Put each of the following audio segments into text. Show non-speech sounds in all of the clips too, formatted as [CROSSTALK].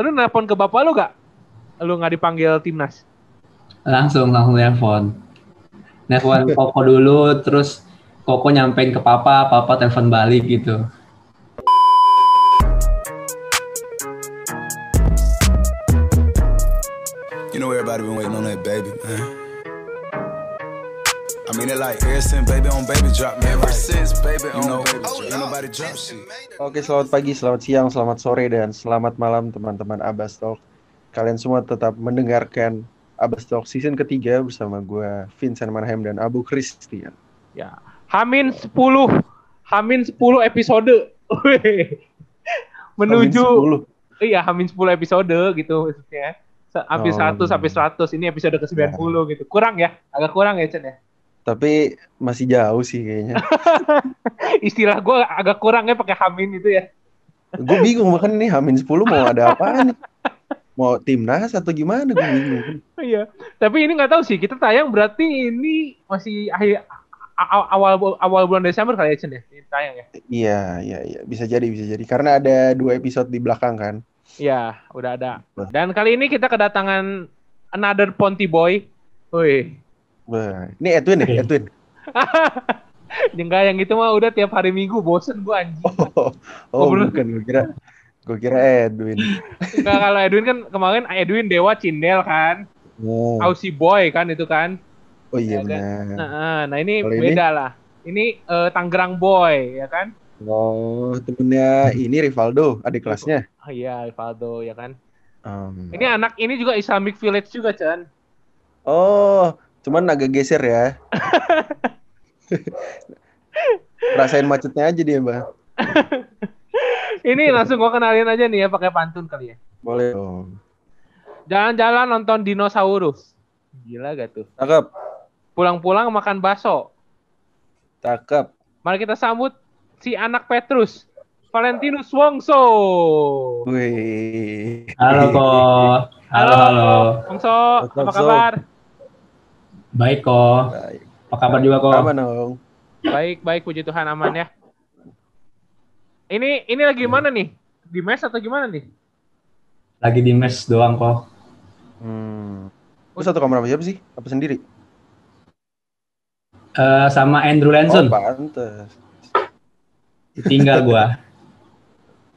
Lu nelpon ke bapak lu gak? Lu nggak dipanggil timnas? Langsung langsung nelpon. Nelpon Koko dulu, terus Koko nyampein ke papa, papa telepon balik gitu. You know everybody been waiting on that baby, man. I mean it like ever since baby on baby drop, man. Ever since baby on know, baby drop. Nobody drop shit. Oke, selamat pagi, selamat siang, selamat sore, dan selamat malam teman-teman Abbas Talk. Kalian semua tetap mendengarkan Abbas Talk season ketiga bersama gue Vincent Manheim dan Abu Christian. Ya. Hamin 10 Hamin 10 episode. [LAUGHS] Menuju Hamin 10. Iya, Hamin 10 episode gitu maksudnya. Hampir Oh. 100 sampai 100. Ini episode ke-90 gitu. Kurang ya? Agak kurang ya, Chen ya. Tapi masih jauh sih kayaknya. [LAUGHS] Istilah gue agak kurang ya pakai Hamin itu ya. gue bingung makan nih Hamin 10 mau ada apaan nih? Mau timnas atau gimana gue bingung. Iya. Tapi ini nggak tahu sih. Kita tayang berarti ini masih akhir awal awal bulan Desember kali ya, Chen ya. Ini tayang ya. Iya, iya, iya. Bisa jadi, bisa jadi. Karena ada dua episode di belakang kan. Iya, udah ada. Dan kali ini kita kedatangan another Ponti Boy. Wih. Wah, ini Edwin ya, Edwin. [LAUGHS] Enggak yang itu mah udah tiap hari Minggu bosen gua anjing. Oh, Oh, bener. bukan. Gue kira, gue kira Edwin. Enggak kalau Edwin kan kemarin Edwin Dewa Cindel kan. Oh, Aussie Boy kan itu kan. oh iya Ya kan? benar. Nah, nah ini ini? beda lah. Ini eh, Tangerang Boy ya kan. Oh, temennya ini Rivaldo, adik kelasnya. Oh, iya, Rivaldo ya kan. Um, Ini anak ini juga Islamic Village juga, Chan. Oh, cuman agak geser ya. [LAUGHS] Rasain macetnya aja dia, Bang. Ini langsung gua kenalin aja nih ya pakai pantun kali ya. Boleh dong. Jalan-jalan nonton dinosaurus. Gila gak tuh? Cakep, Pulang-pulang makan bakso. cakep. Mari kita sambut si anak Petrus, Valentinus Wongso. Wih. Halo kok. Halo halo. Wongso, What's apa kabar? Baik kok. Baik. Apa kabar juga kok? Aman dong. Baik, baik puji Tuhan aman ya. Ini ini lagi mana nih? Di mes atau gimana nih? Lagi di mes doang kok. Hmm. Lu satu kamar sama siapa sih? Apa sendiri? Eh, sama Andrew Oh, Lanson. pantes. Tinggal gua.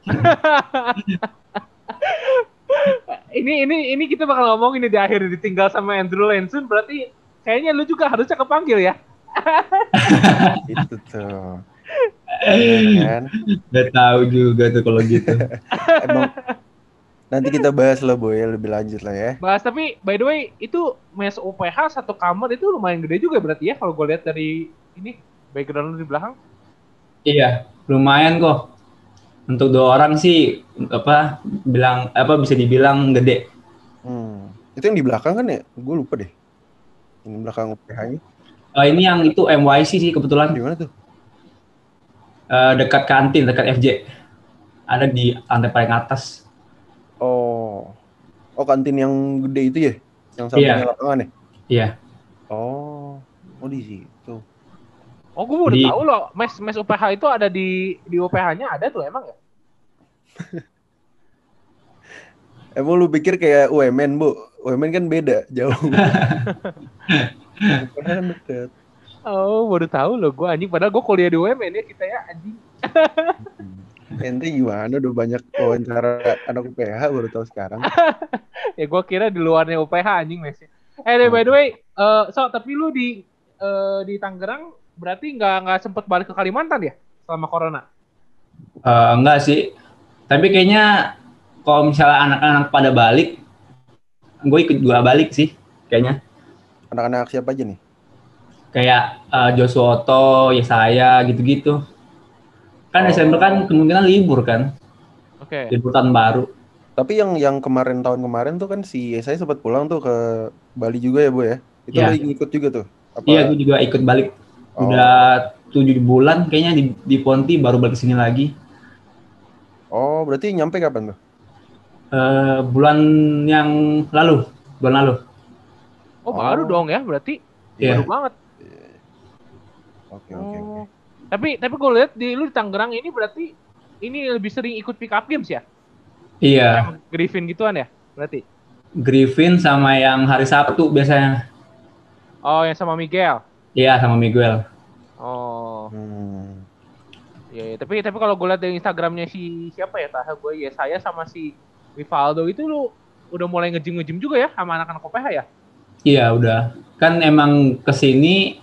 [LAUGHS] ini ini ini kita bakal ngomong ini di akhir ditinggal sama Andrew Lansun berarti kayaknya lu juga harusnya kepanggil ya. [LAUGHS] Itu tuh. Iya kan? Gak tahu juga tuh kalau gitu. [LAUGHS] Emang nanti kita bahas lah boy lebih lanjut lah ya. Bahas tapi by the way itu mes UPH satu kamar itu lumayan gede juga berarti ya kalau gue lihat dari ini background lu di belakang. Iya, lumayan kok. Untuk dua orang sih apa bilang apa bisa dibilang gede. Hmm. Itu yang di belakang kan ya? Gue lupa deh. Ini belakang UPH-nya. Eh, ini yang itu MYC sih kebetulan Di mana tuh? Eh, dekat kantin, dekat FJ. Ada di lantai paling atas. Oh. Oh kantin yang gede itu ya? Yang sampingnya Iya. lapangan ya? Iya. Oh. Oh di situ. Oh gue baru Di- tahu loh mes mes UPH itu ada di di UPH-nya ada tuh emang ya? [LAUGHS] Emang lu pikir kayak UMN, Bu? UMN kan beda, jauh. [LAUGHS] Kan deket. Oh baru tahu loh gue anjing padahal gue kuliah di UMN ya kita ya anjing. [LAUGHS] Ente gimana udah banyak wawancara anak UPH baru tahu sekarang. [LAUGHS] ya gue kira di luarnya UPH anjing mesnya. Eh deh, by the way, eh, so tapi lu di eh, di Tangerang berarti nggak nggak sempet balik ke Kalimantan ya selama corona? Eh, enggak sih. Tapi kayaknya kalau misalnya anak-anak pada balik, gue ikut juga balik sih kayaknya. Anak-anak siapa aja nih? Kayak eh, Joshua Otto, Yesaya gitu-gitu. Kan Oh. Desember kan kemungkinan libur kan, Oke. libur tahun baru. Tapi yang yang kemarin tahun kemarin tuh kan si saya sempat pulang tuh ke Bali juga ya, Bu ya. Itu Iya. lagi ngikut juga tuh. Apa? Iya, gue juga ikut balik. Oh. Udah tujuh bulan kayaknya di, di Ponti baru balik sini lagi. Oh, berarti nyampe kapan tuh? Eh, bulan yang lalu, bulan lalu. Oh, baru Oh. dong ya berarti Iya. baru banget. Oke, oke, oke. Oh. Tapi tapi gue lihat di lu di Tangerang ini berarti ini lebih sering ikut pick up games ya? Iya, Sama Griffin gituan ya? Berarti. Griffin sama yang hari Sabtu biasanya. Oh, yang sama Miguel. Iya, sama Miguel. Oh, Hmm. iya, iya. Tapi tapi kalau gue liat dari Instagramnya si siapa ya? Tahu gue ya saya sama si Rivaldo itu lu udah mulai nge-gym nge-gym juga ya sama anak-anak OPH ya? Iya, udah. Kan emang ke sini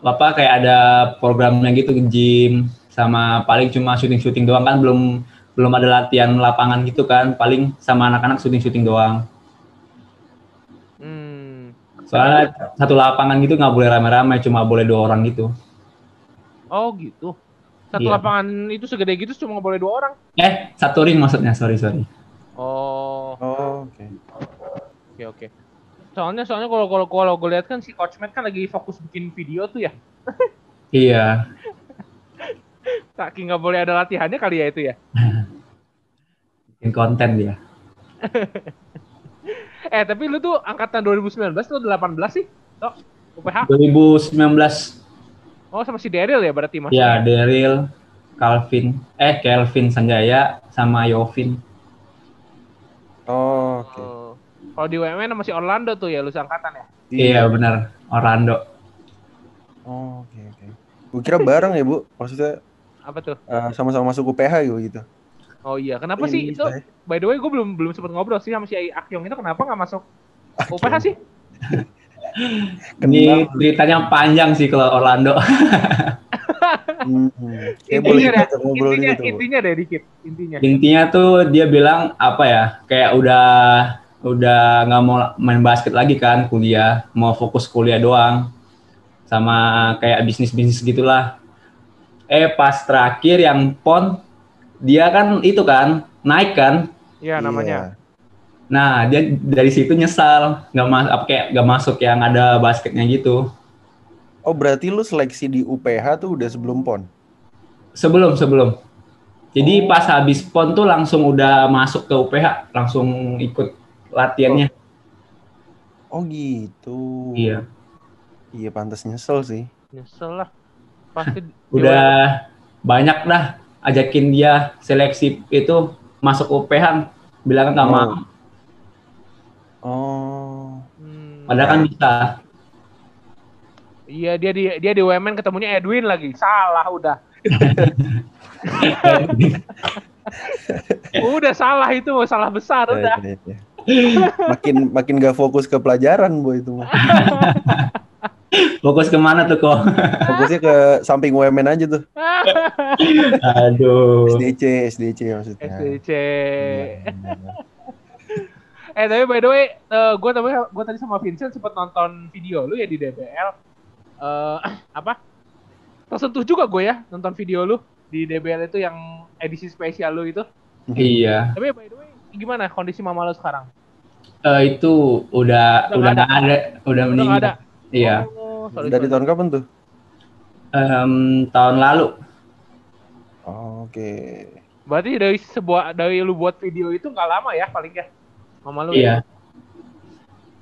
apa kayak ada programnya gitu gym sama paling cuma syuting-syuting doang kan belum belum ada latihan lapangan gitu kan paling sama anak-anak syuting-syuting doang Hmm. soalnya satu lapangan gitu nggak boleh rame-rame cuma boleh dua orang gitu Oh gitu. Satu Iya. lapangan itu segede gitu cuma boleh dua orang. eh satu ring maksudnya sorry sorry Oh, Oh, oke. oke oke. Soalnya soalnya kalau kalau kalau gue lihat kan si Coach Matt kan lagi fokus bikin video tuh ya. [LAUGHS] iya Saking nggak boleh ada latihannya kali ya itu ya. [LAUGHS] bikin konten dia [LAUGHS] Eh tapi lu tuh angkatan 2019 lu udah 18 sih? Tok, UPH. 2019 Oh sama si Daryl ya berarti mas? ya Daryl Calvin eh Kelvin Sanjaya sama Yovin Oh, oke. Oh. Kalau di UMN sama si Orlando tuh ya lu seangkatan ya? iya benar Orlando Oh, oke oke. Gue kira bareng ya, Bu. Maksudnya Apa tuh? eh, sama-sama masuk UPH gitu gitu. Oh iya, kenapa Ini sih itu? bisa ya. By the way, gue belum belum sempat ngobrol sih sama si Akyong itu kenapa nggak masuk UPH sih? [LAUGHS] ini ceritanya panjang sih kalau Orlando [LAUGHS] Hmm. Boleh Intinya, kita ngobrol intinya, gitu. Intinya deh dikit, intinya. intinya tuh dia bilang apa ya kayak udah udah nggak mau main basket lagi kan kuliah mau fokus kuliah doang sama kayak bisnis bisnis gitulah eh pas terakhir yang pon dia kan itu kan naik kan Iya namanya. nah dia dari situ nyesal nggak mas apa kayak nggak masuk yang ada basketnya gitu Oh, berarti lu seleksi di UPH tuh udah sebelum PON? sebelum sebelum jadi Oh. pas habis pon tuh langsung udah masuk ke UPH langsung ikut latihannya Oh, gitu. iya Iya, pantas nyesel sih. Nyesel lah. Pasti [LAUGHS] udah banyak dah ajakin dia seleksi itu masuk UPH bilang nggak Oh. mau Oh. Hmm, padahal kan bisa Iya dia di dia di UMN ketemunya Edwin lagi. Salah udah. [LAUGHS] udah salah itu salah besar Ya, udah. ya, ya. makin makin gak fokus ke pelajaran bu itu mah. [LAUGHS] fokus ke mana tuh kok Fokusnya ke samping UMN aja tuh. [LAUGHS] aduh SDC, SDC maksudnya. SDC. Iya, benar. Eh tapi by the way, gue tadi gue tadi sama Vincent sempat nonton video lu ya di DBL. Eh [CLEARS THROAT] apa? Tersentuh juga gue ya nonton video lu di DBL itu yang edisi spesial lu itu. iya Tapi by the way, gimana kondisi mama lu sekarang? Eh, itu udah Udah udah nggak ada udah Udah meninggal nggak ada. iya Oh, sorry, Dari sorry. tahun kapan tuh? Em, tahun lalu Oh, Oke. Berarti dari sebuah dari lu buat video itu nggak lama ya paling ya? Mama lu iya ya?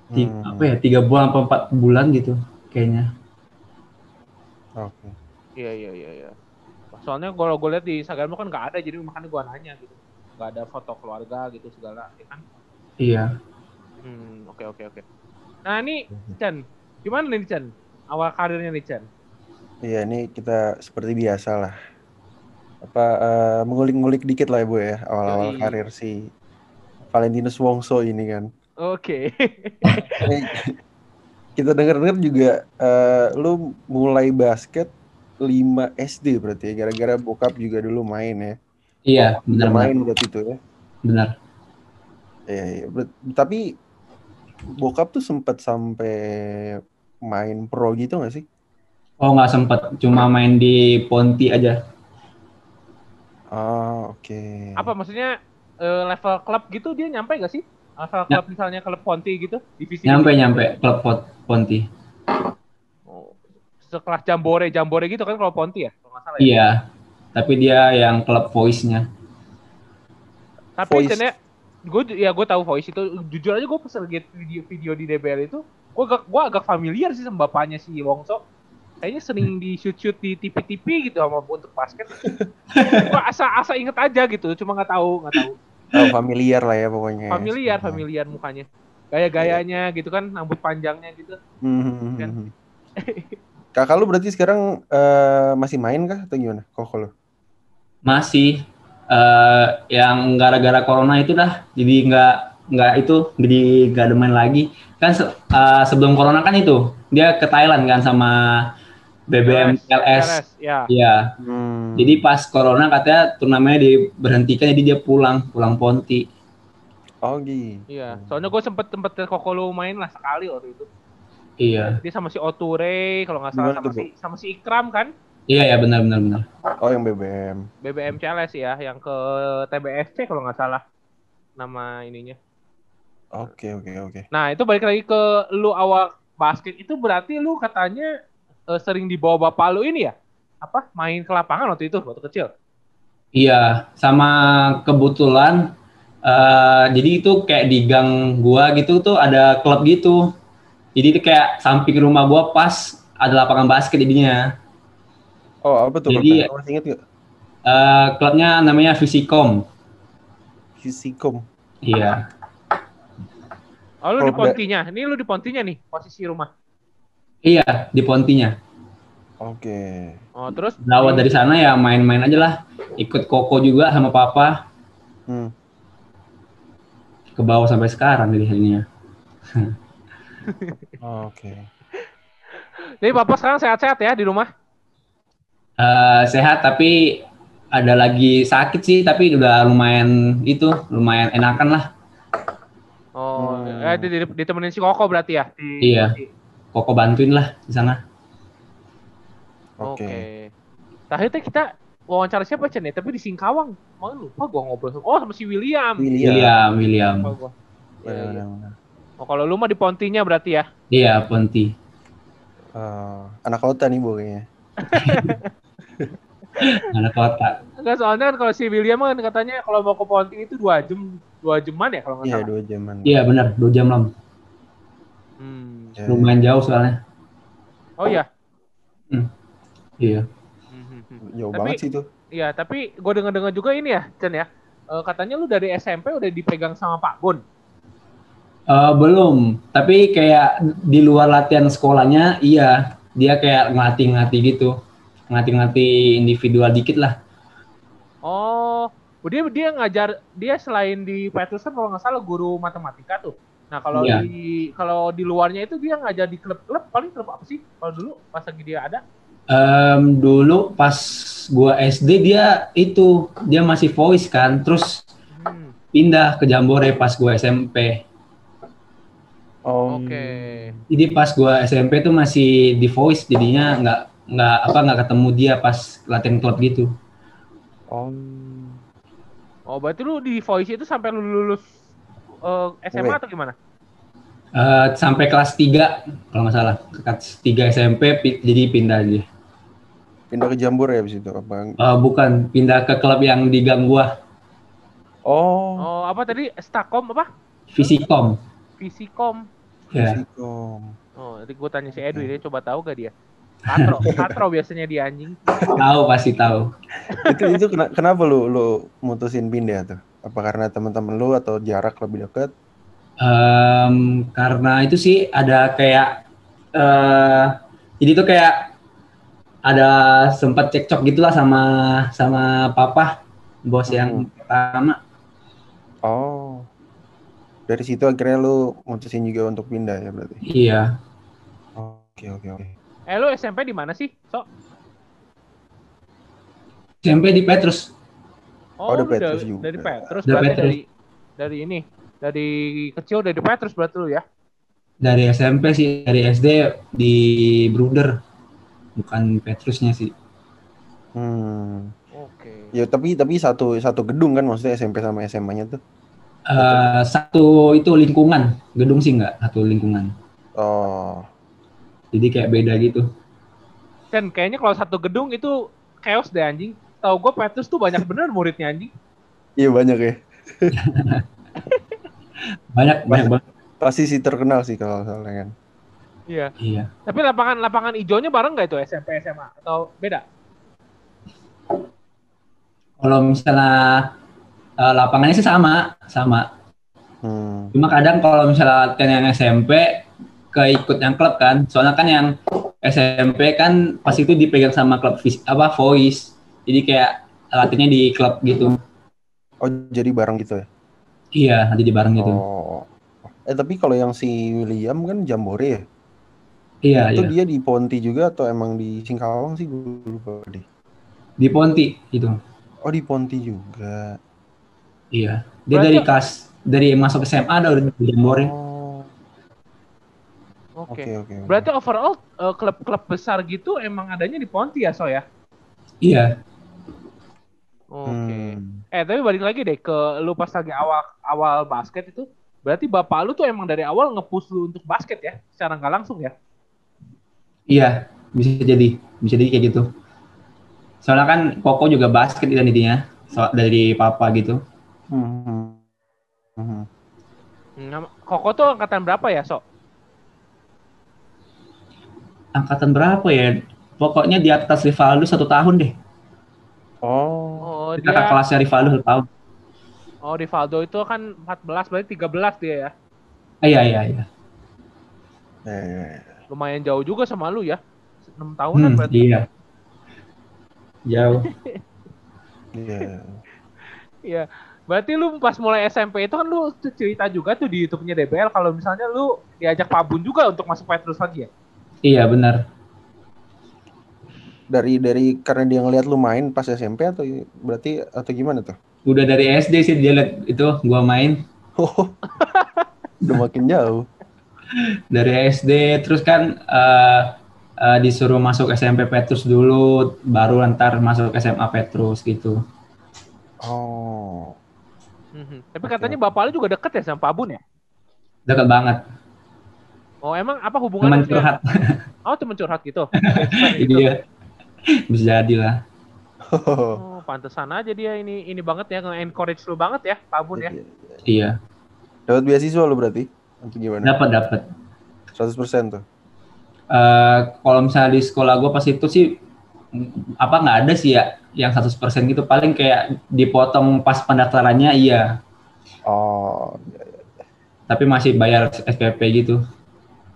Ti- Hmm, apa ya tiga bulan apa empat bulan gitu kayaknya Oke. Iya iya iya iya. Soalnya kalau gue lihat di Instagram kan nggak ada jadi makanya gue nanya gitu. Nggak ada foto keluarga gitu segala ya kan? iya Hmm, oke oke oke. Nah ini Chan, gimana nih Chan? Awal karirnya nih Chan? Iya, ini kita seperti biasa lah. Apa eh, mengulik-ngulik dikit lah ya bu ya awal-awal Yoi. karir si Valentinus Wongso ini kan. Oke. [LAUGHS] Ini kita dengar-dengar juga eh, lu mulai basket 5 SD berarti ya gara-gara bokap juga dulu main ya. iya benar main benar berarti itu ya. benar Iya, iya. Ber- Tapi bokap tuh sempat sampai main pro gitu gak sih? oh nggak sempet cuma main di Ponti aja Ah, oke. Apa maksudnya eh, level klub gitu dia nyampe gak sih? Level Ya. klub misalnya klub Ponti gitu, divisi nyampe nyampe klub Pon- Ponti Oh, sekelas Jambore, Jambore gitu kan kalau Ponti ya? Kalau nggak salah ya. iya tapi dia yang klub voice-nya Tapi Voice. Chan ya, gue ya gue tahu voice itu jujur aja gue pas lihat video video di DBL itu gue agak gue agak familiar sih sama bapaknya si Wongso kayaknya sering di shoot shoot di TV-TV gitu sama untuk basket gue asa asa inget aja gitu cuma nggak tahu nggak tahu Oh, familiar lah ya pokoknya. Familiar, familiar mukanya. Gaya-gayanya gitu kan, rambut panjangnya gitu. Hmm. Kan. Kakak lu berarti sekarang eh, masih main kah atau gimana? Koko lu? Masih eh yang gara-gara corona itu dah jadi nggak nggak itu jadi nggak ada main lagi kan se- eh, sebelum corona kan itu dia ke Thailand kan sama BBM LS ya. Iya Hmm. jadi pas corona katanya turnamennya diberhentikan jadi dia pulang pulang Ponti Oh gitu. Iya, soalnya gue sempet sempet liat Koko lu main lah sekali waktu itu. iya Dia sama si Oture, kalau nggak salah Gimana sama tuh, si sama si Ikram kan, iya ya benar benar benar Oh yang BBM. BBM CLS ya, yang ke TBSC kalau nggak salah nama ininya. Oke oke oke. Nah itu balik lagi ke lu awal basket itu berarti lu katanya eh, sering dibawa bapak lu ini ya? Apa main ke lapangan waktu itu waktu kecil? Iya, sama kebetulan eh jadi itu kayak di gang gua gitu tuh ada klub gitu. Jadi itu kayak samping rumah gua pas ada lapangan basket jadinya. Oh apa tuh? Jadi- Jadi, Masih inget gak? Eh klubnya namanya Visicom. Fisikom. Iya. Oh lu di Pontinya, ini lu di Pontinya nih posisi rumah. Iya, di Pontinya. Oke. Oh terus? Berawal dari sana ya main-main aja lah. Ikut koko juga sama papa. Hmm. Ke bawah sampai sekarang jadi ininya. [LAUGHS] Oke. Jadi bapak sekarang sehat-sehat ya di rumah? Eh sehat tapi ada lagi sakit sih tapi udah lumayan itu lumayan enakan lah. Oh, Hmm. eh, di- di- ditemenin si Koko berarti ya? Di Iya. Koko bantuin lah di sana. Oke. Oke. Terakhir teh kita wawancara siapa Chen ya? Tapi di Singkawang. Mau lupa gua ngobrol sama Oh sama si William. William. William, William. Lupa. Iya, iya. Benar-benar. Oh kalau lu mah di Pontinya berarti ya? Iya, Ponti. Eh, anak kota nih bu kayaknya. [LAUGHS] Anak kota. Enggak soalnya kan kalau si William kan katanya kalau mau ke Ponti itu dua jam dua jaman ya kalau nggak Iya salah. dua jaman. Iya benar, dua jam lah. Hmm. Ya. Lumayan jauh soalnya. Oh iya. Iya. Hmm, hmm. Jauh Tapi- banget sih itu. Iya tapi gue dengar-dengar juga ini ya Chen ya. Eh, katanya lu dari SMP udah dipegang sama Pak Gun. Eh, belum, tapi kayak di luar latihan sekolahnya, iya dia kayak ngelatih-ngelatih gitu, ngelatih-ngelatih individual dikit lah. Oh, dia dia ngajar dia selain di Peterson kalau nggak salah guru matematika tuh. Nah kalau Iya. di kalau di luarnya itu dia ngajar di klub-klub paling klub apa sih kalau dulu pas lagi dia ada? Em, dulu pas gua SD dia itu dia masih voice kan, terus Hmm, pindah ke Jambore pas gua SMP. Oh. Oke. Jadi pas gua SMP tuh masih di voice, jadinya nggak nggak apa nggak ketemu dia pas latihan klub gitu. Oh. Oh berarti lu di voice itu sampai lu lulus eh, SMA Wait. atau gimana? Eh, sampai kelas 3 kalau nggak salah, kelas 3 SMP pi- jadi pindah dia. Pindah ke Jambur ya abis itu apa? Eh, bukan pindah ke klub yang di gang gua, Oh. Oh apa tadi Stakom apa? Visicom. Visikom. Ya. Fisikom. Oh nanti gue tanya si Edu dia coba tahu gak dia? Katro, [LAUGHS] katro biasanya dia anjing. Tahu pasti tahu. itu itu kena- kenapa lu lu mutusin pindah tuh? Apa karena teman-teman lu atau jarak lebih dekat? Em, karena itu sih ada kayak eh jadi tuh kayak ada sempat cekcok gitulah sama sama papa bos yang Hmm. pertama. Oh. Dari situ akhirnya lu mutusin juga untuk pindah ya berarti. Iya. Oke oke oke. Eh lu SMP di mana sih? So. SMP di Petrus. Oh, Oh, ada lu Petrus dari, juga. dari Petrus berarti Petrus. dari dari ini dari kecil dari Petrus berarti lu ya? Dari SMP sih, dari SD di Bruder. Bukan Petrusnya sih. Hmm. Oke. Ya tapi tapi satu satu gedung kan maksudnya SMP sama SMA-nya tuh. Eh satu itu lingkungan, gedung sih enggak, satu lingkungan. Oh. Jadi kayak beda gitu. Dan kayaknya kalau satu gedung itu chaos deh anjing. Tahu gue Petrus tuh banyak bener muridnya anjing. Iya banyak ya. [LAUGHS] Banyak banyak banget. Pasti sih terkenal sih kalau soalnya kan. Iya. Iya. Tapi lapangan lapangan hijaunya bareng nggak itu SMP SMA atau beda? Kalau misalnya Eh, lapangannya sih sama, sama. Hmm. Cuma kadang kalau misalnya latihan yang SMP keikut yang klub kan, soalnya kan yang SMP kan pas itu dipegang sama klub apa voice, jadi kayak latihannya di klub gitu. Oh, jadi bareng gitu ya? Iya, nanti di bareng gitu. Oh. Eh, tapi kalau yang si William kan Jambore ya? Iya, itu iya. dia di Ponti juga atau emang di Singkawang sih gue lupa deh. Di Ponti gitu. Oh, di Ponti juga. Iya. Dia Berarti- dari kas dari masuk SMA ada udah di Jambore. Oh, Oke. oke oke. oke. Berarti overall eh, klub-klub besar gitu emang adanya di Ponti ya, So ya? Iya. Oke. Hmm. Eh, tapi balik lagi deh ke lu pas lagi awal awal basket itu, berarti bapak lu tuh emang dari awal nge-push lu untuk basket ya? Secara nggak langsung ya? Iya, bisa jadi. Bisa jadi kayak gitu. Soalnya kan Koko juga basket identitinya. So, dari papa gitu. Hmm. Hmm. Koko tuh angkatan berapa ya, So? Angkatan berapa ya? Pokoknya di atas Rivaldo satu tahun deh. Oh, Oh, Di kakak dia kelasnya Rivaldo satu tahun. Oh, Rivaldo itu kan 14 berarti 13 dia ya. Iya, iya, iya. ya, ya, ya. Lumayan jauh juga sama lu ya. 6 tahunan Hmm, berarti. iya. Jauh. Iya. Iya. Berarti lu pas mulai SMP itu kan lu cerita juga tuh di YouTube-nya DBL kalau misalnya lu diajak Pak Bun juga untuk masuk Petrus lagi ya? Iya, benar. Dari dari karena dia ngeliat lu main pas SMP atau berarti atau gimana tuh? Udah dari SD sih dia liat itu gua main Oh, [LAUGHS] udah makin jauh. Dari SD terus kan eh, eh, disuruh masuk SMP Petrus dulu baru ntar masuk SMA Petrus gitu. Oh, Mhm. Tapi katanya bapak lu juga deket ya sama Pak Bun ya? Dekat banget. Oh emang apa Teman hubungannya? curhat. Oh temen curhat gitu. [LAUGHS] Iya. Bisa jadi lah. Oh pantesan aja dia ini ini banget ya nge-encourage lu banget ya Pak Bun ya. Iya. Dapat beasiswa lu berarti? Atau gimana? Dapat dapat. 100% tuh. Eh kalau misalnya di sekolah gue pas itu sih apa nggak ada sih ya yang 100% gitu paling kayak dipotong pas pendaftarannya iya Oh, tapi masih bayar SPP gitu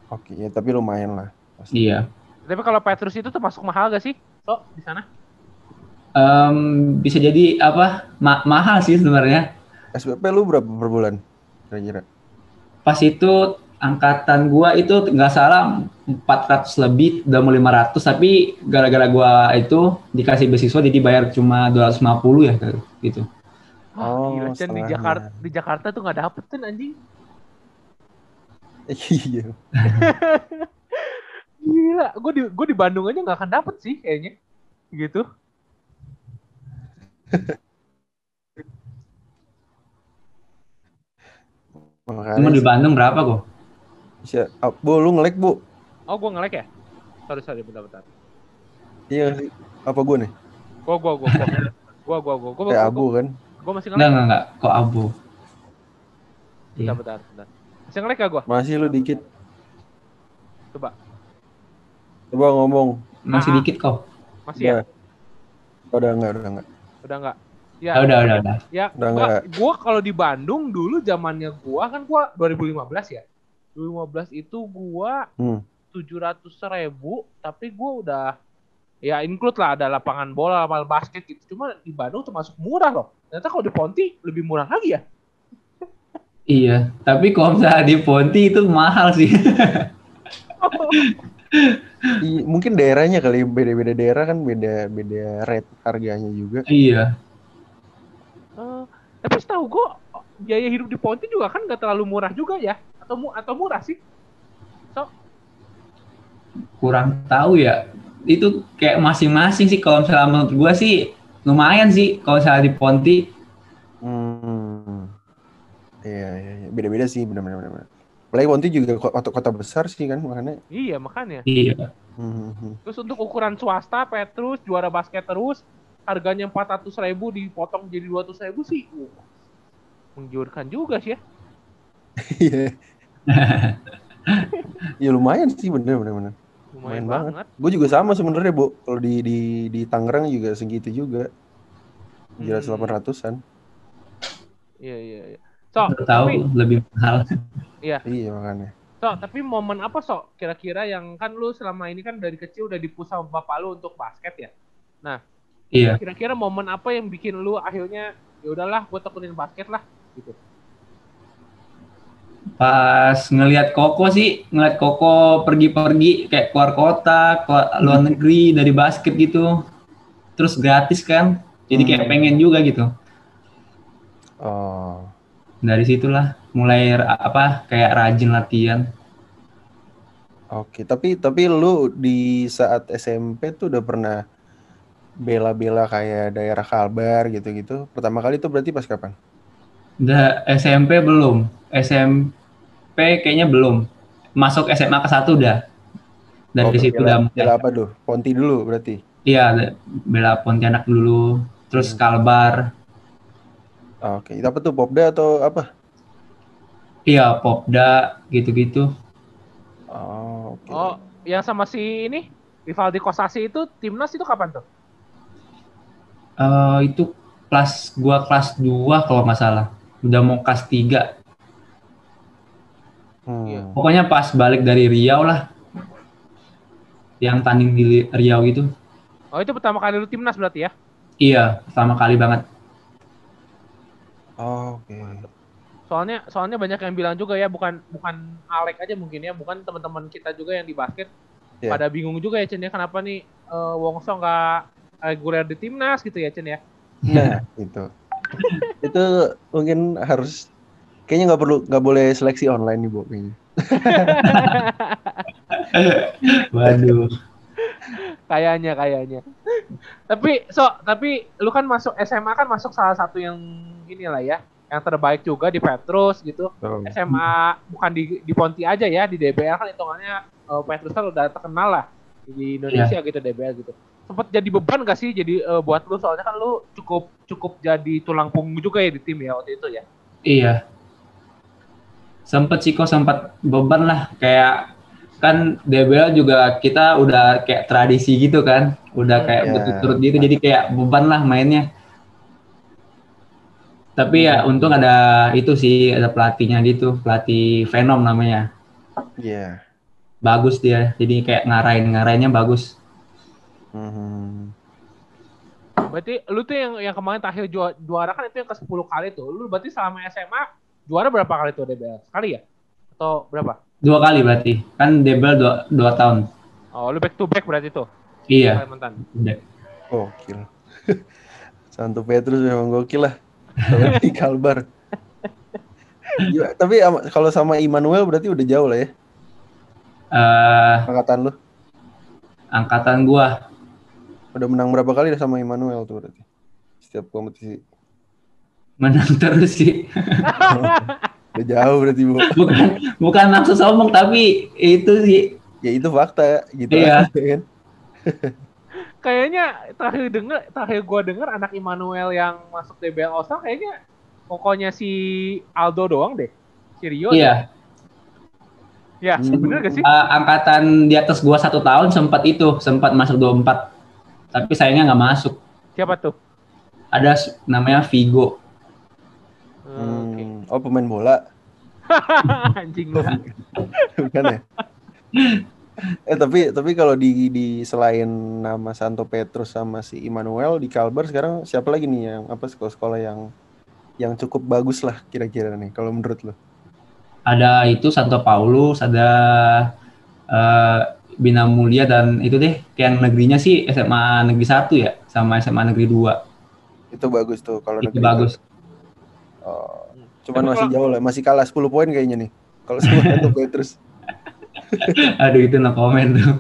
oke ya tapi lumayan lah. Pasti. iya Tapi kalau Petrus itu tuh masuk mahal gak sih? So di sana? Em, bisa jadi apa ma- mahal sih sebenarnya SPP lu berapa per bulan? Kira-kira. Pas itu angkatan gua itu nggak salah 400 lebih udah mau 500 tapi gara-gara gua itu dikasih beasiswa jadi bayar cuma 250 ya gitu Oh, gila Chan di. Jakarta di Jakarta tuh nggak dapet tuh anjing. [LAUGHS] Iya. Gila, gue di gue di Bandung aja nggak akan dapet sih kayaknya. Gitu. [LAUGHS] Makanya cuma di Bandung berapa kok bisa- ah, Bu, lu ngelek, Bu. Oh, gue ngelek ya? Sorry, sorry, bentar-bentar. Iya? Apa gue nih? Gua, gua, gua, gua. Gua, gua, gua. Gua, Kayak gua, abu kan? gua masih enggak ngelek. enggak enggak kok abu Bentar, Iya. bentar, bentar. Masih ngelek gak gua? Masih lu dikit. Coba. Coba ngomong. masih dikit kok Masih ya? Udah. Udah enggak, udah enggak. Udah enggak? Ya, Ah, udah udah udah ya Udah gua, gua kalau di Bandung dulu zamannya gua kan gua 2015 ya. 2015 itu gua Hmm. 700 ribu, tapi gua udah ya include lah ada lapangan bola, lapangan basket gitu. Cuma di Bandung termasuk murah loh. Ternyata kalau di Ponti lebih murah lagi ya. iya tapi kalau misalnya di Ponti itu mahal sih [LAUGHS] I- mungkin daerahnya kali beda-beda daerah kan beda beda rate harganya juga. iya tapi setahu gua biaya hidup di Ponti juga kan nggak terlalu murah juga ya? Atau mu atau murah sih? kurang tahu ya itu kayak masing-masing sih kalau misalnya menurut gua sih lumayan sih kalau misalnya di Ponti Hmm. Iya, iya, iya. beda-beda sih benar-benar. benar. Apalagi Ponti juga kota, kota besar sih kan makanya. Iya makanya. iya Hmm, hmm. Terus untuk ukuran swasta, Petrus juara basket terus, harganya 400 ribu dipotong jadi 200 ribu sih, uh, menggiurkan juga sih ya. Iya. [LAUGHS] ya lumayan sih bener bener bener. Lumayan Lumayan banget. banget. Gue juga sama sebenarnya bu. Kalau di di di Tangerang juga segitu juga. Jelas Hmm. 800-an. Iya iya iya. So, tahu tapi lebih mahal. Iya makanya. so, tapi momen apa so kira-kira yang kan lu selama ini kan dari kecil udah dipush sama bapak lu untuk basket ya. Iya. Kira-kira momen apa yang bikin lu akhirnya ya udahlah gue tekunin basket lah gitu. Pas ngelihat Koko sih, ngelihat Koko pergi-pergi kayak keluar kota, keluar luar negeri dari basket gitu. Terus gratis kan. Jadi kayak Hmm. pengen juga gitu. Oh. Dari situlah mulai apa kayak rajin latihan. Oke, tapi tapi lu di saat SMP tuh udah pernah bela-bela kayak daerah Kalbar gitu-gitu. Pertama kali itu berarti pas kapan? Udah SMP belum. SMP kayaknya belum. Masuk SMA ke satu udah. Dari Oh, situ bela, bela apa tuh? Ponti dulu berarti. Iya, bela Pontianak dulu, terus Hmm. Kalbar. Oke, itu apa tuh Popda atau apa? Iya, Popda gitu-gitu. Oh, oke. Oh, yang sama si ini Rivaldi Kosasi itu timnas itu kapan tuh? Eh itu kelas gua kelas 2 kalau nggak salah. Udah mau kelas 3. Hmm. iya. Pokoknya pas balik dari Riau lah. Yang tanding di Riau gitu. Oh, itu pertama kali lu timnas berarti ya? Iya, pertama kali banget. Oh, Oke. Soalnya soalnya banyak yang bilang juga ya bukan bukan Alek aja mungkin ya, bukan teman-teman kita juga yang di basket Iya. pada bingung juga ya Chen ya kenapa nih eh, Wongso nggak reguler di timnas gitu ya Chen ya? Nah, itu. [LAUGHS] itu mungkin harus kayaknya nggak perlu nggak boleh seleksi online nih, Bu. kayaknya. [LAUGHS] Waduh. kayaknya kayaknya. tapi so tapi lu kan masuk SMA kan masuk salah satu yang ini lah ya, yang terbaik juga di Petrus gitu. Oh. SMA bukan di di Ponti aja ya di DBL kan hitungannya eh, Petrus kan udah terkenal lah di Indonesia gitu DBL gitu. Sempet jadi beban gak sih jadi eh, buat lu soalnya kan lu cukup cukup jadi tulang punggung juga ya di tim ya waktu itu ya. Iya. Sempet sih kok sempat beban lah kayak kan DBL juga kita udah kayak tradisi gitu kan, udah kayak Ya. berturut gitu jadi kayak beban lah mainnya. Tapi ya untung ada itu sih ada pelatihnya gitu, pelatih Venom namanya. Iya. Bagus dia, jadi kayak ngarahin ngarahinnya bagus. Mhm. Berarti lu tuh yang yang kemarin terakhir juara, juara kan itu yang ke 10 kali tuh. Lu berarti selama SMA juara berapa kali tuh DBL? Sekali ya? Atau berapa? Dua kali berarti, kan DBL dua, dua tahun. Oh, lu back to back berarti tuh. Iya. Kalimantan. Gokil. [LAUGHS] Santo Petrus memang gokil lah. Di Kalbar. Ya, tapi kalau sama Immanuel berarti udah jauh lah ya Eh, angkatan lu. angkatan gua Udah menang berapa kali sama Immanuel tuh berarti? Setiap kompetisi. menang terus sih. [LAUGHS] Udah jauh berarti, Bu. bukan bukan maksud sombong tapi itu sih Ya itu fakta gitu Iya. aja, kan. [LAUGHS] Kayaknya terakhir denger, terakhir gua denger anak Immanuel yang masuk DBL All Star kayaknya pokoknya si Aldo doang deh. Si Rio. iya Ya, Hmm. bener gak sih? Eh, angkatan di atas gua satu tahun sempat itu sempat masuk 24 tapi sayangnya nggak masuk Siapa tuh? ada namanya Vigo Hmm, Oke. Hmm, Oh pemain bola, [LAUGHS] Anjing lu. [LAUGHS] bukan ya? eh tapi tapi kalau di di selain nama Santo Petrus sama si Immanuel di Kalbar sekarang siapa lagi nih yang apa sekolah-sekolah yang yang cukup bagus lah kira-kira nih kalau menurut lo? ada itu Santo Paulus ada eh, Bina Mulia dan itu deh yang negerinya sih SMA Negeri 1 ya sama SMA Negeri 2 Itu bagus tuh kalau itu negeri bagus Oh, cuman Tapi masih kalau- jauh lah, masih kalah 10 poin kayaknya nih. Kalau sama [LAUGHS] Santo Petrus. aduh itu no comment tuh [LAUGHS]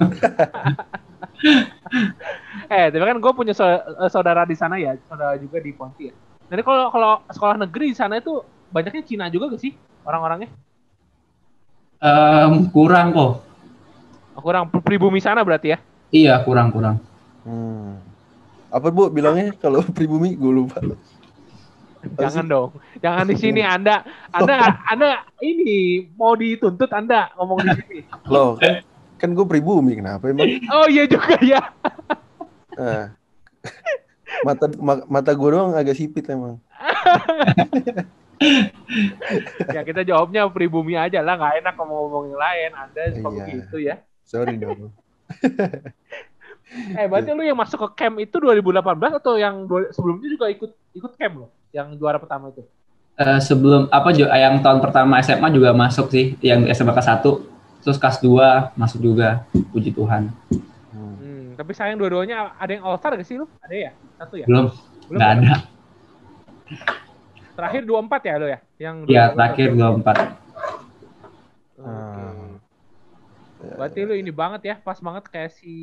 Eh, tapi kan gue punya eh, saudara di sana ya, saudara juga di Ponti ya. Jadi kalau kalau sekolah negeri di sana itu banyaknya Cina juga gak sih orang-orangnya? Em, kurang kok Kurang pribumi sana berarti ya? iya kurang kurang Hmm. Apa Bu bilangnya kalau [LAUGHS] pribumi gue lupa. Jangan dong, jangan di sini Anda, Anda, Anda ini mau dituntut Anda ngomong di sini. [LAUGHS] Loh, kan, kan gue pribumi kenapa emang? Oh iya juga ya. Nah. Mata ma- mata gue doang agak sipit emang. [LAUGHS] ya kita jawabnya pribumi aja lah, nggak enak ngomong ngomong yang lain. Anda suka Iya. begitu ya. Sorry dong. [LAUGHS] Eh, berarti lu yang masuk ke camp itu 2018 atau yang sebelumnya juga ikut ikut camp lo? Yang juara pertama itu? Eh, sebelum apa Jo- yang tahun pertama SMA juga masuk sih, yang SMA kelas 1, terus kelas 2 masuk juga, puji Tuhan. Hmm. Hmm, tapi sayang dua-duanya ada yang all star gak sih lu? Ada ya? Satu ya? Belum, Belum nggak ya? ada. Terakhir 24 ya lo ya? Yang Iya, 24. terakhir 24. Oke. Ah. Berarti lu ini banget ya, pas banget kayak si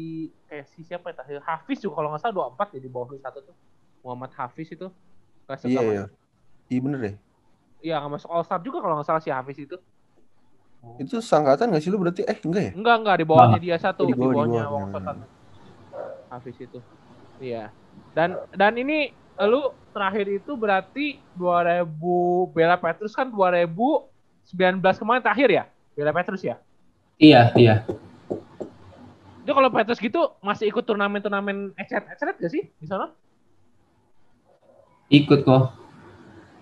kayak si siapa ya? Hafiz juga kalau nggak salah 24 ya di bawah lu satu tuh. Muhammad Hafiz itu. Kelas Iya iya. Iya bener deh. Iya, nggak masuk All Star juga kalau nggak salah si Hafiz itu. Itu sangkatan gak sih lu berarti? Eh enggak ya? Enggak, enggak di bawahnya dia satu, di, di bawah, di bawahnya bawah. Wongso satu. Hafiz itu. Iya. Dan dan ini lu terakhir itu berarti 2000 Bella Petrus kan 2019 kemarin terakhir ya? Bella Petrus ya? Iya, iya. Itu kalau Petrus gitu masih ikut turnamen-turnamen ecet-ecet gak sih di sana? Ikut kok.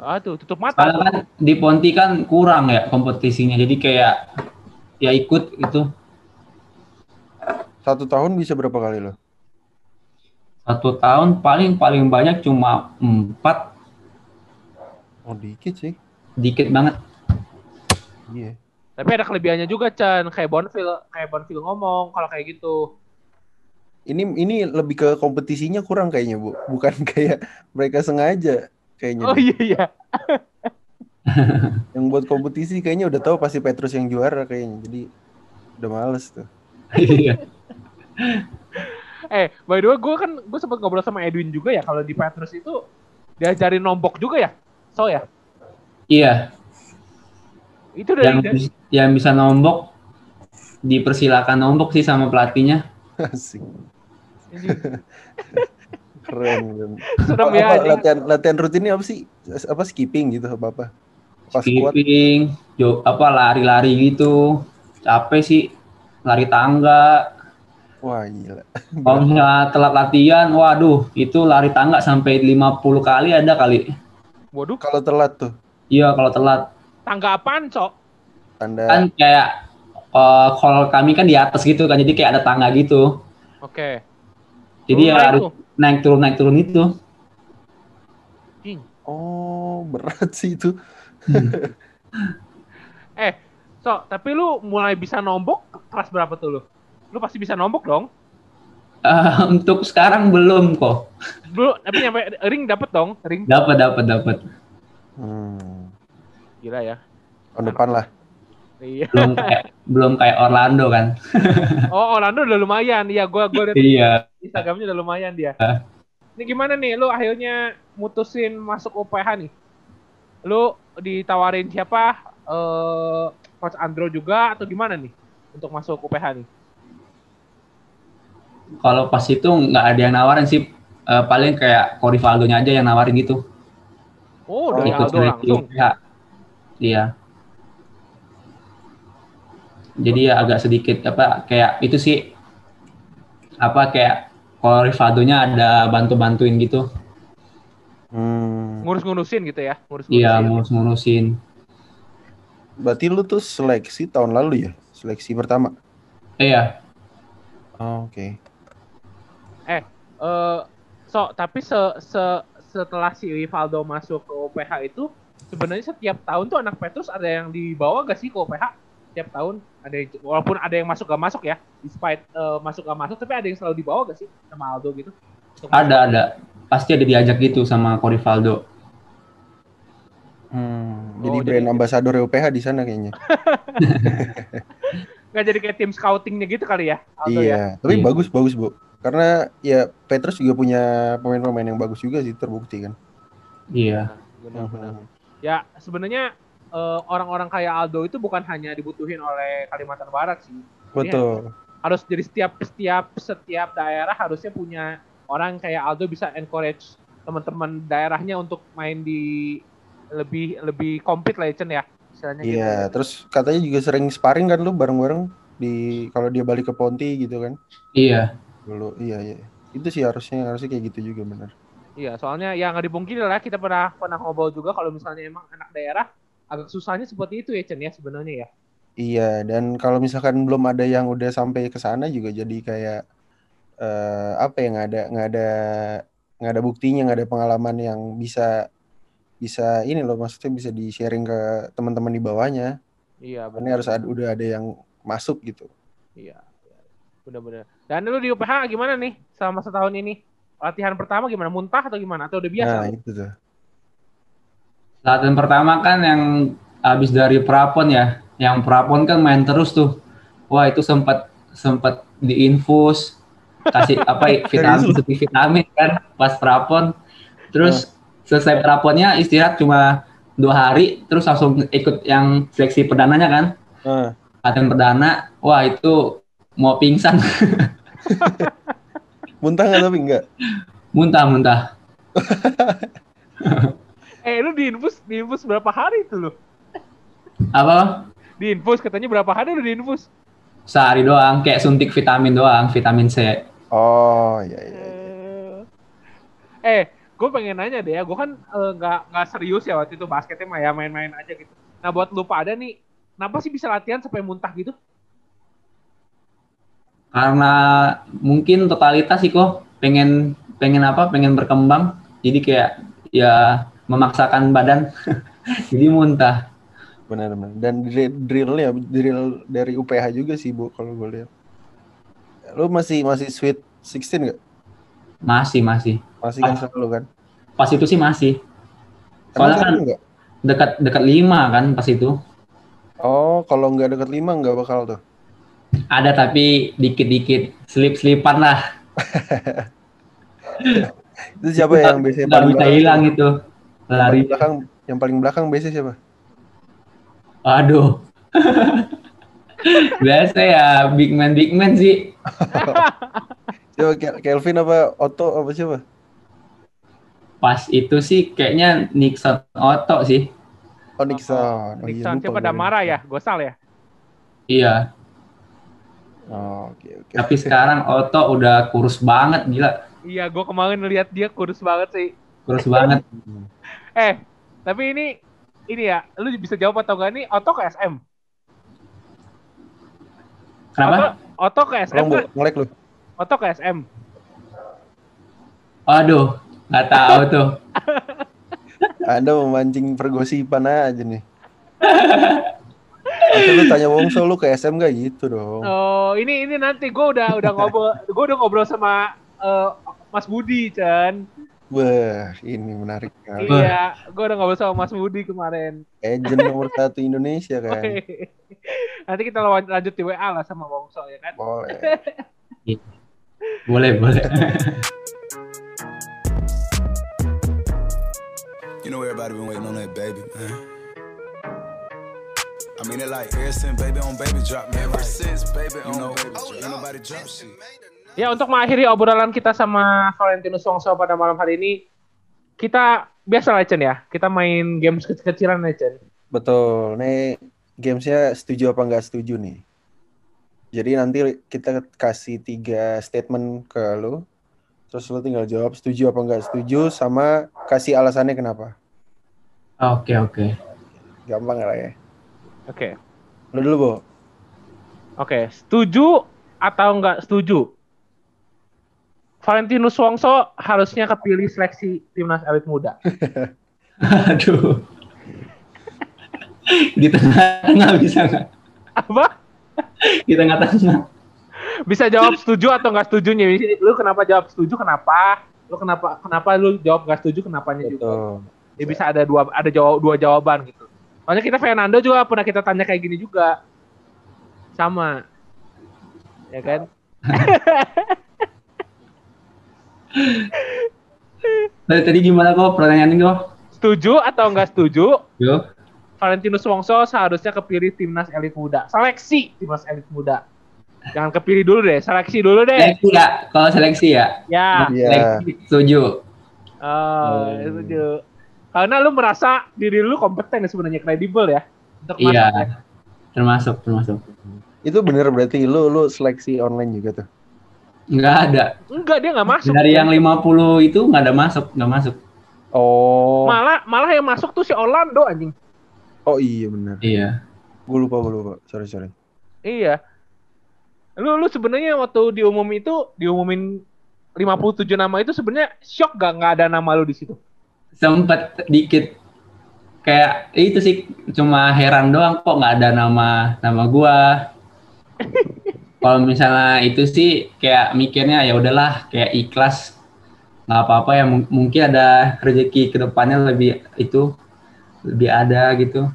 Ah tuh, tutup mata. Soalnya kan di Ponti kan kurang ya kompetisinya, jadi kayak ya ikut itu Satu tahun bisa berapa kali lo? satu tahun paling paling banyak cuma empat, Oh dikit sih. dikit banget. Iya. Tapi ada kelebihannya juga Chan, kayak Bonfil, kayak Bonfil ngomong kalau kayak gitu. Ini ini lebih ke kompetisinya kurang kayaknya bu, bukan [LAUGHS] kayak mereka sengaja kayaknya. Oh iya iya. [LAUGHS] Yang buat kompetisi kayaknya udah tahu pasti Petrus yang juara kayaknya, jadi udah males tuh. Iya. Eh, by the way, gue kan gue sempat ngobrol sama Edwin juga ya kalau di Petrus itu diajarin nombok juga ya, so ya. Iya, Itu dari, yang dari yang bisa nombok dipersilakan nombok sih sama pelatihnya. Asik. ini [LAUGHS] Keren. serem Apa, ya. anjing. latihan latihan rutinnya apa sih? Apa skipping gitu apa apa? Pas kuat. Skipping, jo, apa lari-lari gitu. Capek sih, lari tangga. Wah gila. [LAUGHS] Kalau misalnya telat latihan, waduh, itu lari tangga sampai 50 kali ada kali. Waduh, Kalau telat tuh Iya, kalau telat. tangga apaan, Cok? Tanda Kan kayak eh, kalau kami kan di atas gitu kan, jadi kayak ada tangga gitu. Oke. Jadi Turun ya naik harus tuh. naik turun naik turun itu. Oh berat sih itu. [LAUGHS] Eh, so, tapi lu mulai bisa nombok kelas berapa tuh lu? Lu pasti bisa nombok dong. Eh, untuk sekarang belum kok. Dulu, tapi nyampe ring dapet dong, ring. Dapat dapat dapat. Hmm. Gila ya. Tahun depan lah. Iya. Belum kayak belum kayak Orlando kan. [LAUGHS] Oh, Orlando udah lumayan. Iya, gua gua liat iya. Instagramnya udah lumayan dia. Ah. Ini gimana nih, lu akhirnya mutusin masuk UPH nih? Lu ditawarin siapa? Eh, Coach Andro juga atau gimana nih untuk masuk UPH nih? Kalau pas itu nggak ada yang nawarin sih. Eh, paling kayak Corivaldo-nya aja yang nawarin gitu. Oh, dari Aldo langsung. UPH. Iya. Jadi ya agak sedikit apa kayak itu sih apa kayak kalau Rivaldo-nya ada bantu-bantuin gitu. Hmm. Ngurus-ngurusin gitu ya, ngurus-ngurusin. Iya, ngurus-ngurusin. Berarti lu tuh seleksi tahun lalu ya? Seleksi pertama. Iya, Oh, Oke. Eh, so tapi se, se- setelah si Rivaldo masuk ke UPH itu sebenarnya setiap tahun tuh anak Petrus ada yang dibawa gak sih ke UPH? Setiap tahun ada yang, walaupun ada yang masuk gak masuk ya, despite eh, masuk gak masuk, tapi ada yang selalu dibawa gak sih sama Aldo gitu? Untuk ada ada. Pasti ada diajak gitu sama Corivaldo. Hmm. Oh, Jadi jadi- brand ambassador UPH di sana kayaknya. [LAUGHS] Nggak jadi kayak tim scoutingnya gitu kali ya, Aldo ya? iya. Tapi Iya. bagus bagus bu. Karena ya Petrus juga punya pemain-pemain yang bagus juga sih terbukti kan. Iya. Benar-benar. Ya sebenarnya orang-orang kayak Aldo itu bukan hanya dibutuhin oleh Kalimantan Barat sih. Betul. harus jadi setiap setiap setiap daerah harusnya punya orang kayak Aldo bisa encourage teman-teman daerahnya untuk main di lebih lebih compete lah ya ya istilahnya gitu. Iya. Terus katanya juga sering sparring kan lu bareng-bareng di kalau dia balik ke Ponti gitu kan. Iya. Dulu iya iya. Itu sih harusnya harusnya kayak gitu juga benar. Iya, soalnya ya nggak dipungkiri lah kita pernah pernah ngobrol juga kalau misalnya emang anak daerah agak susahnya seperti itu ya Chen ya sebenarnya ya. Iya, dan kalau misalkan belum ada yang udah sampai ke sana juga jadi kayak eh, apa ya nggak ada nggak ada nggak ada buktinya nggak ada pengalaman yang bisa bisa ini loh maksudnya bisa di sharing ke teman-teman di bawahnya. Iya, Ini harus ada, udah ada yang masuk gitu. Iya, bener-bener. Dan lu di UPH gimana nih selama setahun ini? Latihan pertama gimana? Muntah atau gimana? Atau udah biasa? Nah itu tuh. Latihan pertama kan yang habis dari prapon ya, yang prapon kan main terus tuh. Wah itu sempat sempat diinfus kasih apa [LAUGHS] vitamin vitamin kan pas prapon. Terus selesai praponnya istirahat cuma dua hari, terus langsung ikut yang seleksi perdananya kan. Nah, Latihan perdana, wah itu mau pingsan, [LAUGHS] muntah nggak tapi enggak? muntah-muntah. [LAUGHS] Eh, lu diinfus, diinfus berapa hari itu lu? Apa? Diinfus katanya berapa hari lu diinfus? Sehari doang, kayak suntik vitamin doang, vitamin C. Oh iya iya. Eh, gue pengen nanya deh ya, gue kan eh, nggak nggak serius ya waktu itu basketnya mah ya main-main aja gitu. Nah buat lu pada nih, kenapa sih bisa latihan sampai muntah gitu? karena mungkin totalitas sih kok pengen pengen apa pengen berkembang jadi kayak ya memaksakan badan [LAUGHS] jadi muntah Benar benar. Dan dri- drillnya drill dari UPH juga sih bu kalau gue lihat. Lu masih masih sweet 16 nggak? masih masih Masih kan selalu kan? pas itu sih masih Soalnya kan- sekarang nggak? dekat dekat lima kan pas itu Oh kalau nggak deket lima nggak bakal tuh. ada tapi dikit-dikit slip-slipan lah [LAUGHS] Itu siapa yang biasanya paling bisa hilang itu Yang lari paling belakang, yang paling belakang biasanya siapa? aduh [LAUGHS] biasa ya big man big man sih [LAUGHS] Siapa Kel- Kelvin apa Otto apa siapa? pas itu sih kayaknya Nixon Otto sih Oh Nixon. Oh, iya, Nixon lupa siapa gue. Damara ya? Gosal ya? iya Oh, oke oke. tapi sekarang Otto udah kurus banget gila Iya, gue kemarin lihat dia kurus banget sih. kurus banget Eh, tapi ini ini ya, lu bisa jawab atau gak nih? Oto ke SM? kenapa Oto, Oto ke SM Tolong bu, kan? ngelek lu. Oto ke SM. Aduh, nggak tahu tuh. [LAUGHS] Anda memancing pergosipan aja nih. [LAUGHS] Atau lu tanya Wongso lu ke SM gak gitu dong. Oh, ini ini nanti gue udah udah ngobrol, gue udah ngobrol sama eh, Mas Budi, Chan. Wah, ini menarik sekali. Iya, gue udah ngobrol sama Mas Budi kemarin. Agent nomor satu Indonesia [LAUGHS] kan. nanti kita lawan- lanjut di WA lah sama Wongso ya kan. Boleh. [LAUGHS] Boleh, boleh. [LAUGHS] You know everybody been waiting on that baby, man. I mean it like ever since baby on baby drop, man. Ever since baby on know, baby drop, nobody drop shit. Ya untuk mengakhiri obrolan kita sama Valentinus Wongso pada malam hari ini, kita biasa lah Chen ya, kita main games kecil-kecilan ya Chen. Betul. Nih gamesnya setuju apa nggak setuju nih. Jadi nanti kita kasih tiga statement ke lu. Terus lu tinggal jawab setuju apa nggak setuju sama kasih alasannya kenapa. Oke, oke. Gampang lah ya. Oke, Lu dulu, Bo. oke, setuju atau nggak setuju? Valentinus Wongso harusnya kepilih seleksi timnas elit muda. [LAUGHS] Aduh. [LAUGHS] Di tengah-tengah bisa nggak? Apa? Di tengah-tengah. Bisa jawab setuju atau nggak setujunya? Lu kenapa jawab setuju? Kenapa? Lu kenapa? Kenapa lu jawab nggak setuju? Kenapanya juga? Betul. Dia bisa ada dua ada jawab dua jawaban gitu. Soalnya kita Fernando juga pernah kita tanya kayak gini juga. Sama. Ya kan? [LAUGHS] Tadi, tadi gimana kok pertanyaannya kok? Setuju atau nggak setuju? Yo. Valentinus Wongso seharusnya kepilih timnas elit muda. Seleksi timnas elit muda. Jangan kepilih dulu deh, seleksi dulu deh. Seleksi ya, kalau seleksi ya. Ya. Iya. Seleksi, setuju. Oh, setuju. Karena lu merasa diri lu kompeten ya sebenarnya kredibel ya. Untuk masuk ya. Iya. Termasuk, termasuk. Itu bener berarti lu lu seleksi online juga tuh. Nggak ada. Enggak, dia nggak masuk. Dari yang 50 itu nggak ada masuk, nggak masuk. Oh. Malah malah yang masuk tuh si Orlando anjing. Oh iya benar. Iya. Gue lupa, gue lupa. Sorry, sorry. Iya. Lu lu sebenarnya waktu diumum itu diumumin 57 nama itu sebenarnya shock gak nggak ada nama lu di situ? Sempet dikit kayak itu sih cuma heran doang kok nggak ada nama nama gua. [LAUGHS] Kalau misalnya itu sih kayak mikirnya ya udahlah kayak ikhlas nggak apa-apa ya mung- mungkin ada rezeki ke depannya lebih itu lebih ada gitu.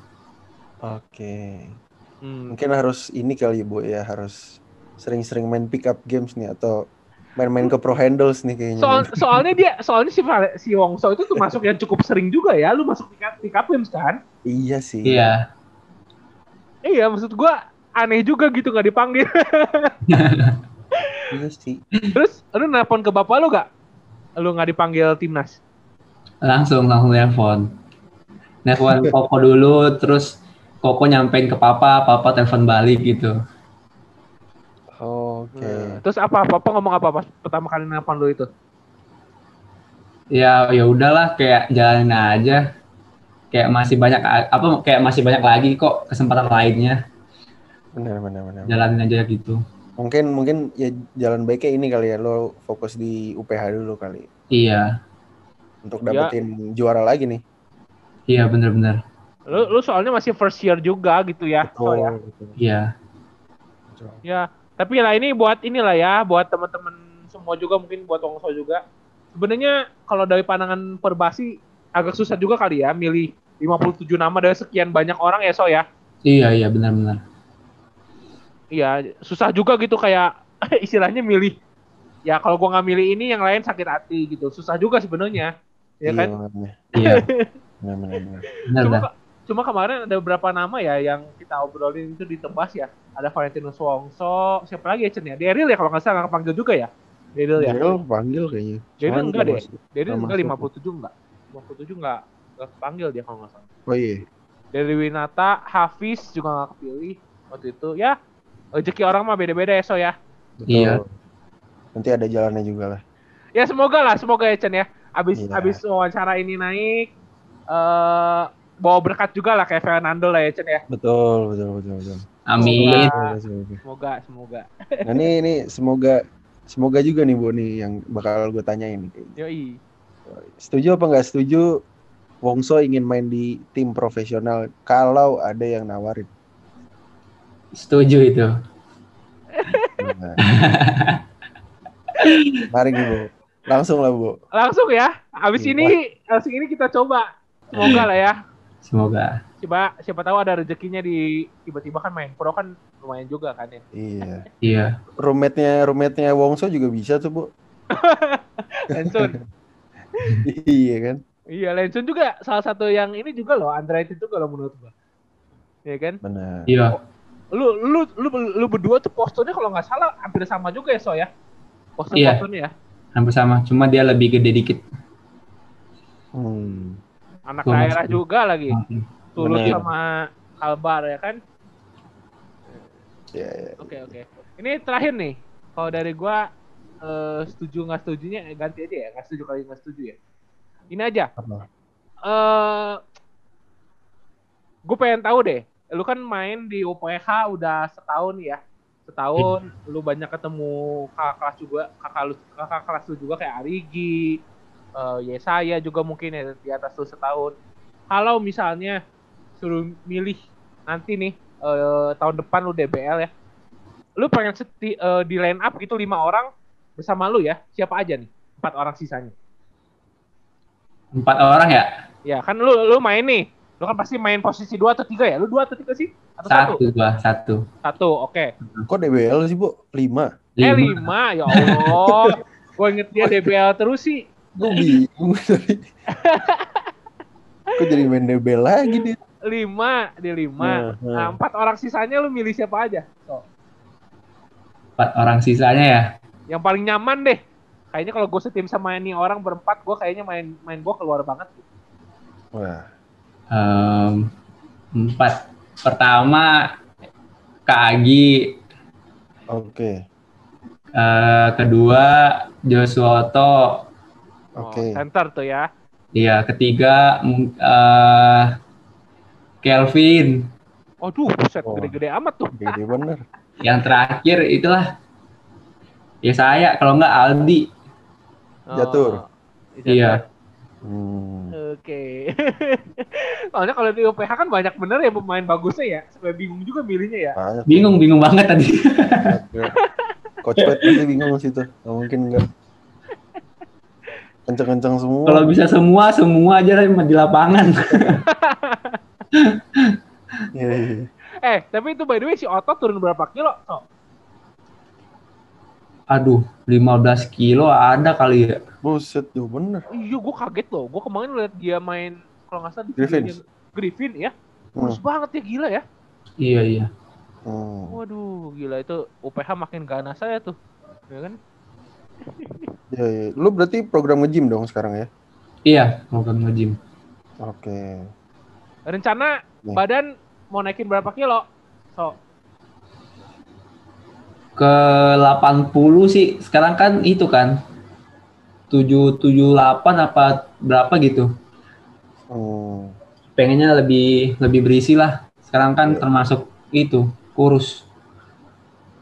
Oke. Hmm. Mungkin harus ini kali ya, Bu ya, harus sering-sering main pick up games nih atau main-main ke pro handles nih kayaknya. Soal, soalnya dia soalnya si Vale- si Wongso itu tuh masuk yang cukup sering juga ya. Lu masuk pick up, pick up games kan? Iya sih. Iya. Iya, maksud gua aneh juga gitu nggak dipanggil. Iya sih. Terus lu nelpon ke bapak lu gak? Lu nggak dipanggil timnas? Langsung langsung telepon. Telepon Koko dulu terus Koko nyampein ke papa, papa telepon balik gitu. Oke. Nah, Terus apa? Papa ngomong apa pas pertama kali nelpon lu itu? ya ya udahlah kayak jalanin aja kayak masih banyak apa kayak masih banyak lagi kok kesempatan lainnya Benar, benar, benar. jalanin aja gitu Mungkin mungkin ya jalan baiknya ini kali ya lo fokus di UPH dulu kali iya untuk Ya. dapetin juara lagi nih. iya bener-bener Lu, lu soalnya masih first year juga gitu ya. So, ya. betul. iya betul. Ya, tapi lah ini buat inilah ya, buat teman-teman semua juga mungkin buat Wongso juga. Sebenarnya kalau dari pandangan perbasi agak susah juga kali ya milih 57 nama dari sekian banyak orang ya so ya. iya iya benar-benar Iya, susah juga gitu kayak [LAUGHS] istilahnya milih. Ya kalau gua nggak milih ini yang lain sakit hati gitu. Susah juga sebenarnya. Ya kan? makanya. [LAUGHS] iya Benar, benar, benar. benar Cuma, cuma kemarin ada beberapa nama ya yang kita obrolin itu ditebas ya. Ada Valentino Wongso, siapa lagi ya Chen ya? Daryl ya kalau nggak salah nggak kepanggil juga ya. Daryl ya. Daryl panggil kayaknya. Daryl enggak deh. Daryl Nggak enggak masuk. 57 enggak. 57 enggak enggak kepanggil dia kalau nggak salah. Oh iya. Dari Winata, Hafiz juga nggak kepilih waktu itu. Ya, rezeki orang mah beda-beda ya so ya. Betul. Iya. Nanti ada jalannya juga lah. Ya semoga lah, semoga ya Chen ya. Abis Iya. abis wawancara ini naik, eh bawa berkat juga lah kayak Fernando lah ya Chen ya. Betul, betul, betul, betul. amin Semoga. Semoga, semoga. Semoga, semoga. Nah ini, ini semoga semoga juga nih Bu nih yang bakal gue tanyain. Yoi. Setuju apa nggak setuju Wongso ingin main di tim profesional kalau ada yang nawarin? Setuju itu Nah. Mari Bu. Langsung lah Bu. Langsung ya. Abis Iya. ini, abis ini kita coba. Semoga lah ya. semoga Coba siapa tahu ada rezekinya di tiba-tiba kan main pro kan lumayan juga kan ya. Iya. iya Roommate-nya roommate-nya Wongso juga bisa tuh Bu. [LAUGHS] Lensun. iya kan? iya, Lensun juga salah satu yang ini juga loh, underrated juga loh menurut gua. Iya kan? Benar. iya Lu lu lu lu berdua tuh posturnya kalau nggak salah hampir sama juga ya, So ya. Postur Iya. posturnya ya. hampir sama cuma dia lebih gede dikit Hmm. Anak Gua daerah masuk. juga lagi. Tulus Bener. sama Kalbar ya kan? Ya, ya. Oke, oke. Ini terakhir nih. Kalau dari gua eh, setuju nggak setujunya eh, ganti aja ya. Nggak setuju kali nggak setuju ya. Ini aja. Apa? eh gue pengen tahu deh, lu kan main di UPH udah setahun ya, setahun, lu banyak ketemu kakak kelas juga, kakak lu, kakak kelas lu juga kayak Arigi, eh Yesaya juga mungkin ya di atas lu setahun. Kalau misalnya suruh milih nanti nih eh, tahun depan lu DBL ya, lu pengen seti, eh, di line up gitu lima orang bersama lu ya, siapa aja nih? Empat orang sisanya. empat orang ya Ya kan lu lu main nih. Lu kan pasti main posisi dua atau tiga ya? Lu dua atau tiga sih? Atau satu? satu gua satu Satu, oke. Kok DBL sih Bu? Lima. Eh lima lima, ya Allah. [LAUGHS] Gue inget dia DBL terus sih. Gue bingung tadi. Kok jadi main DBL lagi dia? Lima, di lima. Nah, nah. Nah, empat orang sisanya lu milih siapa aja? So, empat orang sisanya ya yang paling nyaman deh. Kayaknya kalau gue setim sama ini orang berempat, gue kayaknya main main gue keluar banget. Wah. Em, empat pertama Kak Agi Oke. Eh, kedua Joshua Otto. Oke. Oh, center tuh ya. Iya, ketiga eh, Kelvin. Aduh, buset Oh. gede-gede amat tuh. Gede [LAUGHS] bener. Yang terakhir itulah ya saya kalau nggak Aldi. Jatur. Oh, Iya. Hmm. Oke. [LAUGHS] Soalnya kalau di UPH kan banyak bener ya pemain bagusnya ya. Sampai bingung juga milihnya ya. Banyak. Bingung, bingung banget tadi. banget. Coach Pat pasti bingung situ. Nggak mungkin enggak. Kenceng-kenceng semua. kalau bisa semua, semua aja lah di lapangan. Iya, iya. Eh, tapi itu by the way si Otto turun berapa kilo? So, Aduh, 15 kilo ada kali ya. Buset tuh bener. iya gue kaget loh. Gue kemarin liat dia main kalau nggak salah videonya- Griffin ya. Hmm. Kurus banget ya gila ya. Iya, iya. Hmm. Waduh, gila itu UPH makin ganas saya tuh. Ya kan? Iya, [LAUGHS] iya. Lu berarti program nge-gym dong sekarang ya? Iya, program nge-gym. Oke. Rencana Nih. badan mau naikin berapa kilo? So, Ke 80 sih, sekarang kan itu kan 778 apa berapa gitu. Hmm. Pengennya lebih lebih berisi lah. Sekarang kan Iya. termasuk itu, kurus.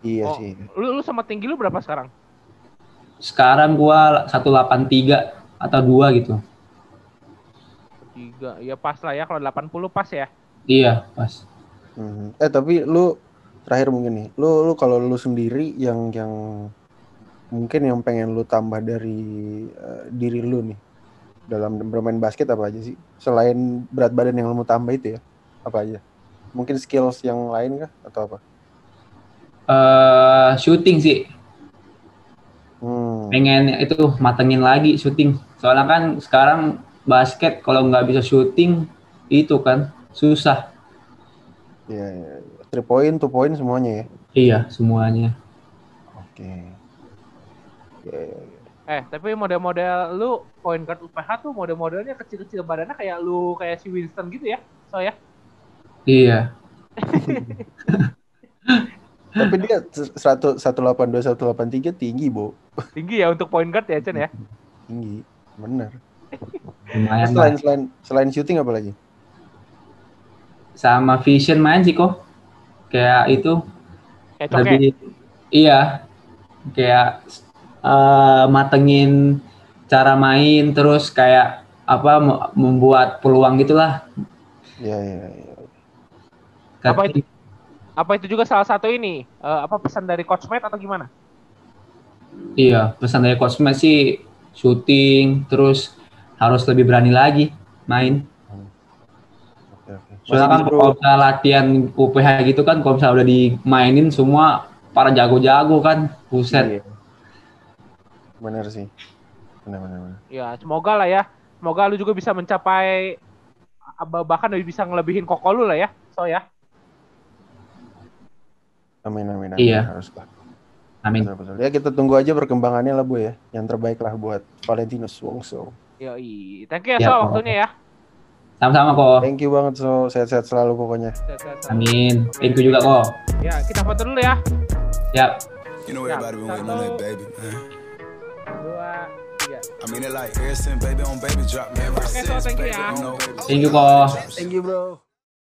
Iya Oh. sih. lu, lu sama tinggi lu berapa sekarang? Sekarang gua 183 atau 2 gitu. Tiga, ya pas lah ya kalau 80 pas ya. Iya, pas. Mhm. Eh tapi lu terakhir mungkin nih, lu lu kalau lu sendiri yang yang mungkin yang pengen lu tambah dari eh, diri lu nih dalam bermain basket apa aja sih? Selain berat badan yang lu mau tambah itu ya, apa aja? Mungkin skills yang lain kah atau apa? eh shooting sih. Hmm. Pengen itu matengin lagi shooting. Soalnya kan sekarang basket kalau nggak bisa shooting itu kan susah. Iya, iya. iya. Three point, two point semuanya ya. Iya, semuanya. Oke. Iya, iya. Eh, tapi model-model lu point guard UPH tuh model-modelnya kecil-kecil badannya kayak lu kayak si Winston gitu ya. So ya. Iya. [LAUGHS] Tapi dia satu satu delapan dua satu delapan tiga tinggi, Bu. Tinggi ya untuk point guard ya, Chen ya. Tinggi. Bener. Selain selain selain shooting apa lagi? Sama vision main sih kok. Kayak itu Kayak lebih iya. Kayak eh, matengin cara main terus kayak apa me- membuat peluang gitulah. Iya, iya, iya. Apa itu? Apa itu juga salah satu ini? eh, apa pesan dari coach Matt atau gimana? Iya, pesan dari coach Matt sih shooting terus harus lebih berani lagi main. Soalnya kan kalau misalnya latihan UPH gitu kan kalau misalnya udah dimainin semua para jago-jago kan, buset. Iya. Bener sih. Bener, bener, bener. Ya, semoga lah ya. Semoga lu juga bisa mencapai ah, bahkan lebih bisa ngelebihin koko lu lah ya. So ya. Amin, amin, amin. Iya. Harus lah. Amin. Betul, betul. Ya kita tunggu aja perkembangannya lah, Bu ya. Yang terbaik lah buat Valentinus Wongso. Yoi. Thank you ya, Ya. So, waktunya ya. Sama-sama kok. Thank you banget, So. Sehat-sehat selalu pokoknya. Sehat-sehat, So. Amin. Thank you juga kok. Ya, kita foto dulu ya. Yap. You know everybody been waiting on that baby, man. Dua, tiga. I mean it like ever since baby on baby drop, man. Ever Okay, so since thank you, ya. Thank you kok. Thank you, bro.